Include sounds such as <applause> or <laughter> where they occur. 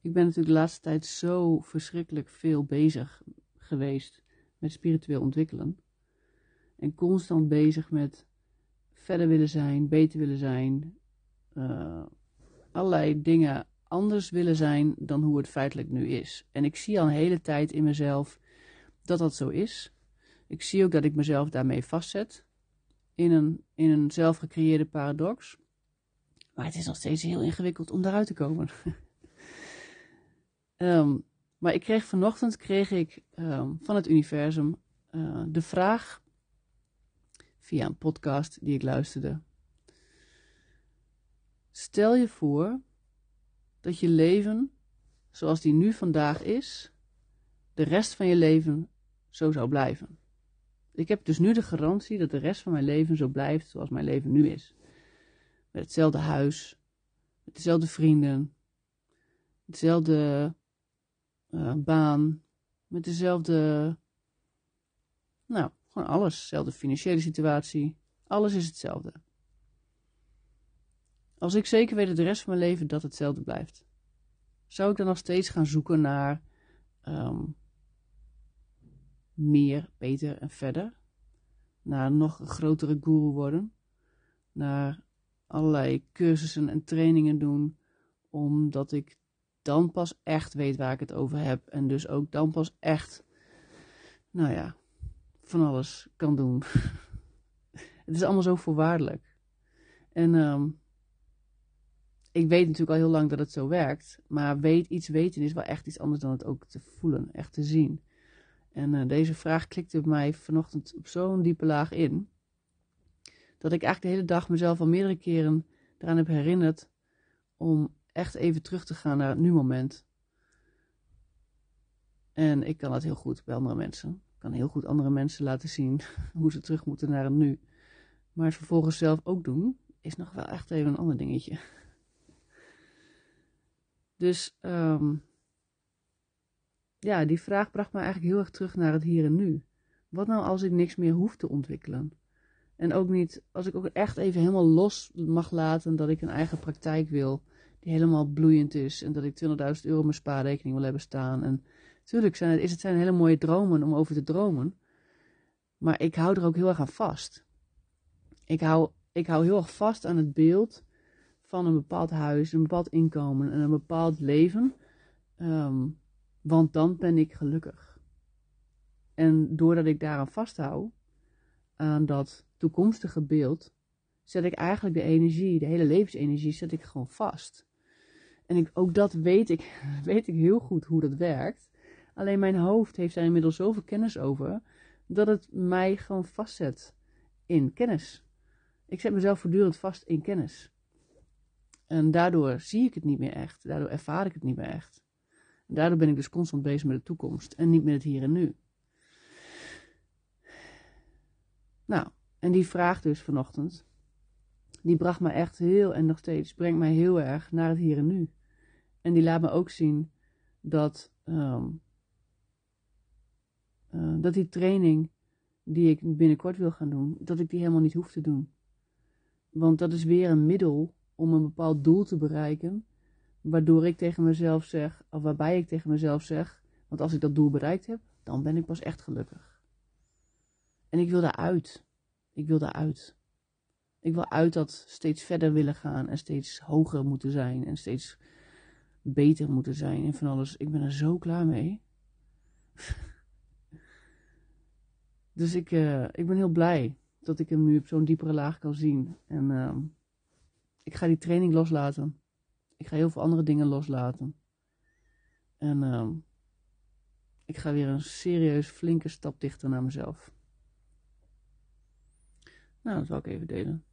ik ben natuurlijk de laatste tijd zo verschrikkelijk veel bezig geweest met spiritueel ontwikkelen. En constant bezig met verder willen zijn, beter willen zijn. Uh, allerlei dingen anders willen zijn dan hoe het feitelijk nu is. En ik zie al een hele tijd in mezelf dat dat zo is. Ik zie ook dat ik mezelf daarmee vastzet in een, in een zelfgecreëerde paradox. Maar het is nog steeds heel ingewikkeld om daaruit te komen. <laughs> Ehm, maar ik kreeg vanochtend kreeg ik, um, van het universum uh, de vraag via een podcast die ik luisterde. Stel je voor dat je leven, zoals die nu vandaag is, de rest van je leven zo zou blijven. Ik heb dus nu de garantie dat de rest van mijn leven zo blijft zoals mijn leven nu is. Met hetzelfde huis, met dezelfde vrienden, dezelfde uh, baan, met dezelfde, nou, gewoon alles. Dezelfde financiële situatie, alles is hetzelfde. Als ik zeker weet dat de rest van mijn leven dat hetzelfde blijft, zou ik dan nog steeds gaan zoeken naar um, meer, beter en verder? Naar nog een grotere guru worden? Naar allerlei cursussen en trainingen doen, omdat ik dan pas echt weet waar ik het over heb. En dus ook dan pas echt, nou ja, van alles kan doen. <laughs> het is allemaal zo voorwaardelijk. En um, ik weet natuurlijk al heel lang dat het zo werkt. Maar weet, iets weten is wel echt iets anders dan het ook te voelen, echt te zien. En uh, deze vraag klikte bij mij vanochtend op zo'n diepe laag in. Dat ik eigenlijk de hele dag mezelf al meerdere keren eraan heb herinnerd om echt even terug te gaan naar het nu-moment. En ik kan dat heel goed bij andere mensen. Ik kan heel goed andere mensen laten zien <laughs> hoe ze terug moeten naar het nu. Maar het vervolgens zelf ook doen, is nog wel echt even een ander dingetje. <laughs> Dus um, ja, die vraag bracht me eigenlijk heel erg terug naar het hier en nu. Wat nou als ik niks meer hoef te ontwikkelen? En ook niet, als ik ook echt even helemaal los mag laten dat ik een eigen praktijk wil, die helemaal bloeiend is. En dat ik 20.000 euro op mijn spaarrekening wil hebben staan. En natuurlijk zijn het, is het zijn hele mooie dromen om over te dromen. Maar ik hou er ook heel erg aan vast. Ik hou, ik hou heel erg vast aan het beeld van een bepaald huis, een bepaald inkomen en een bepaald leven. Um, want dan ben ik gelukkig. En doordat ik daaraan vasthoud, aan dat toekomstige beeld, zet ik eigenlijk de energie, de hele levensenergie, zet ik gewoon vast. En ik, ook dat weet ik, <laughs> weet ik heel goed hoe dat werkt. Alleen mijn hoofd heeft daar inmiddels zoveel kennis over, dat het mij gewoon vastzet in kennis. Ik zet mezelf voortdurend vast in kennis. En daardoor zie ik het niet meer echt. Daardoor ervaar ik het niet meer echt. Daardoor ben ik dus constant bezig met de toekomst en niet met het hier en nu. Nou, en die vraag dus vanochtend, die bracht me echt heel en nog steeds brengt mij heel erg naar het hier en nu. En die laat me ook zien dat, um, uh, dat die training die ik binnenkort wil gaan doen, dat ik die helemaal niet hoef te doen. Want dat is weer een middel om een bepaald doel te bereiken, waardoor ik tegen mezelf zeg, of waarbij ik tegen mezelf zeg, want als ik dat doel bereikt heb, dan ben ik pas echt gelukkig. En ik wil daaruit. Ik wil daaruit. Ik wil uit dat steeds verder willen gaan en steeds hoger moeten zijn en steeds beter moeten zijn en van alles. Ik ben er zo klaar mee. <laughs> dus ik, uh, ik ben heel blij dat ik hem nu op zo'n diepere laag kan zien. En uh, ik ga die training loslaten. Ik ga heel veel andere dingen loslaten. En uh, ik ga weer een serieus flinke stap dichter naar mezelf. Nou, dat wil ik even delen.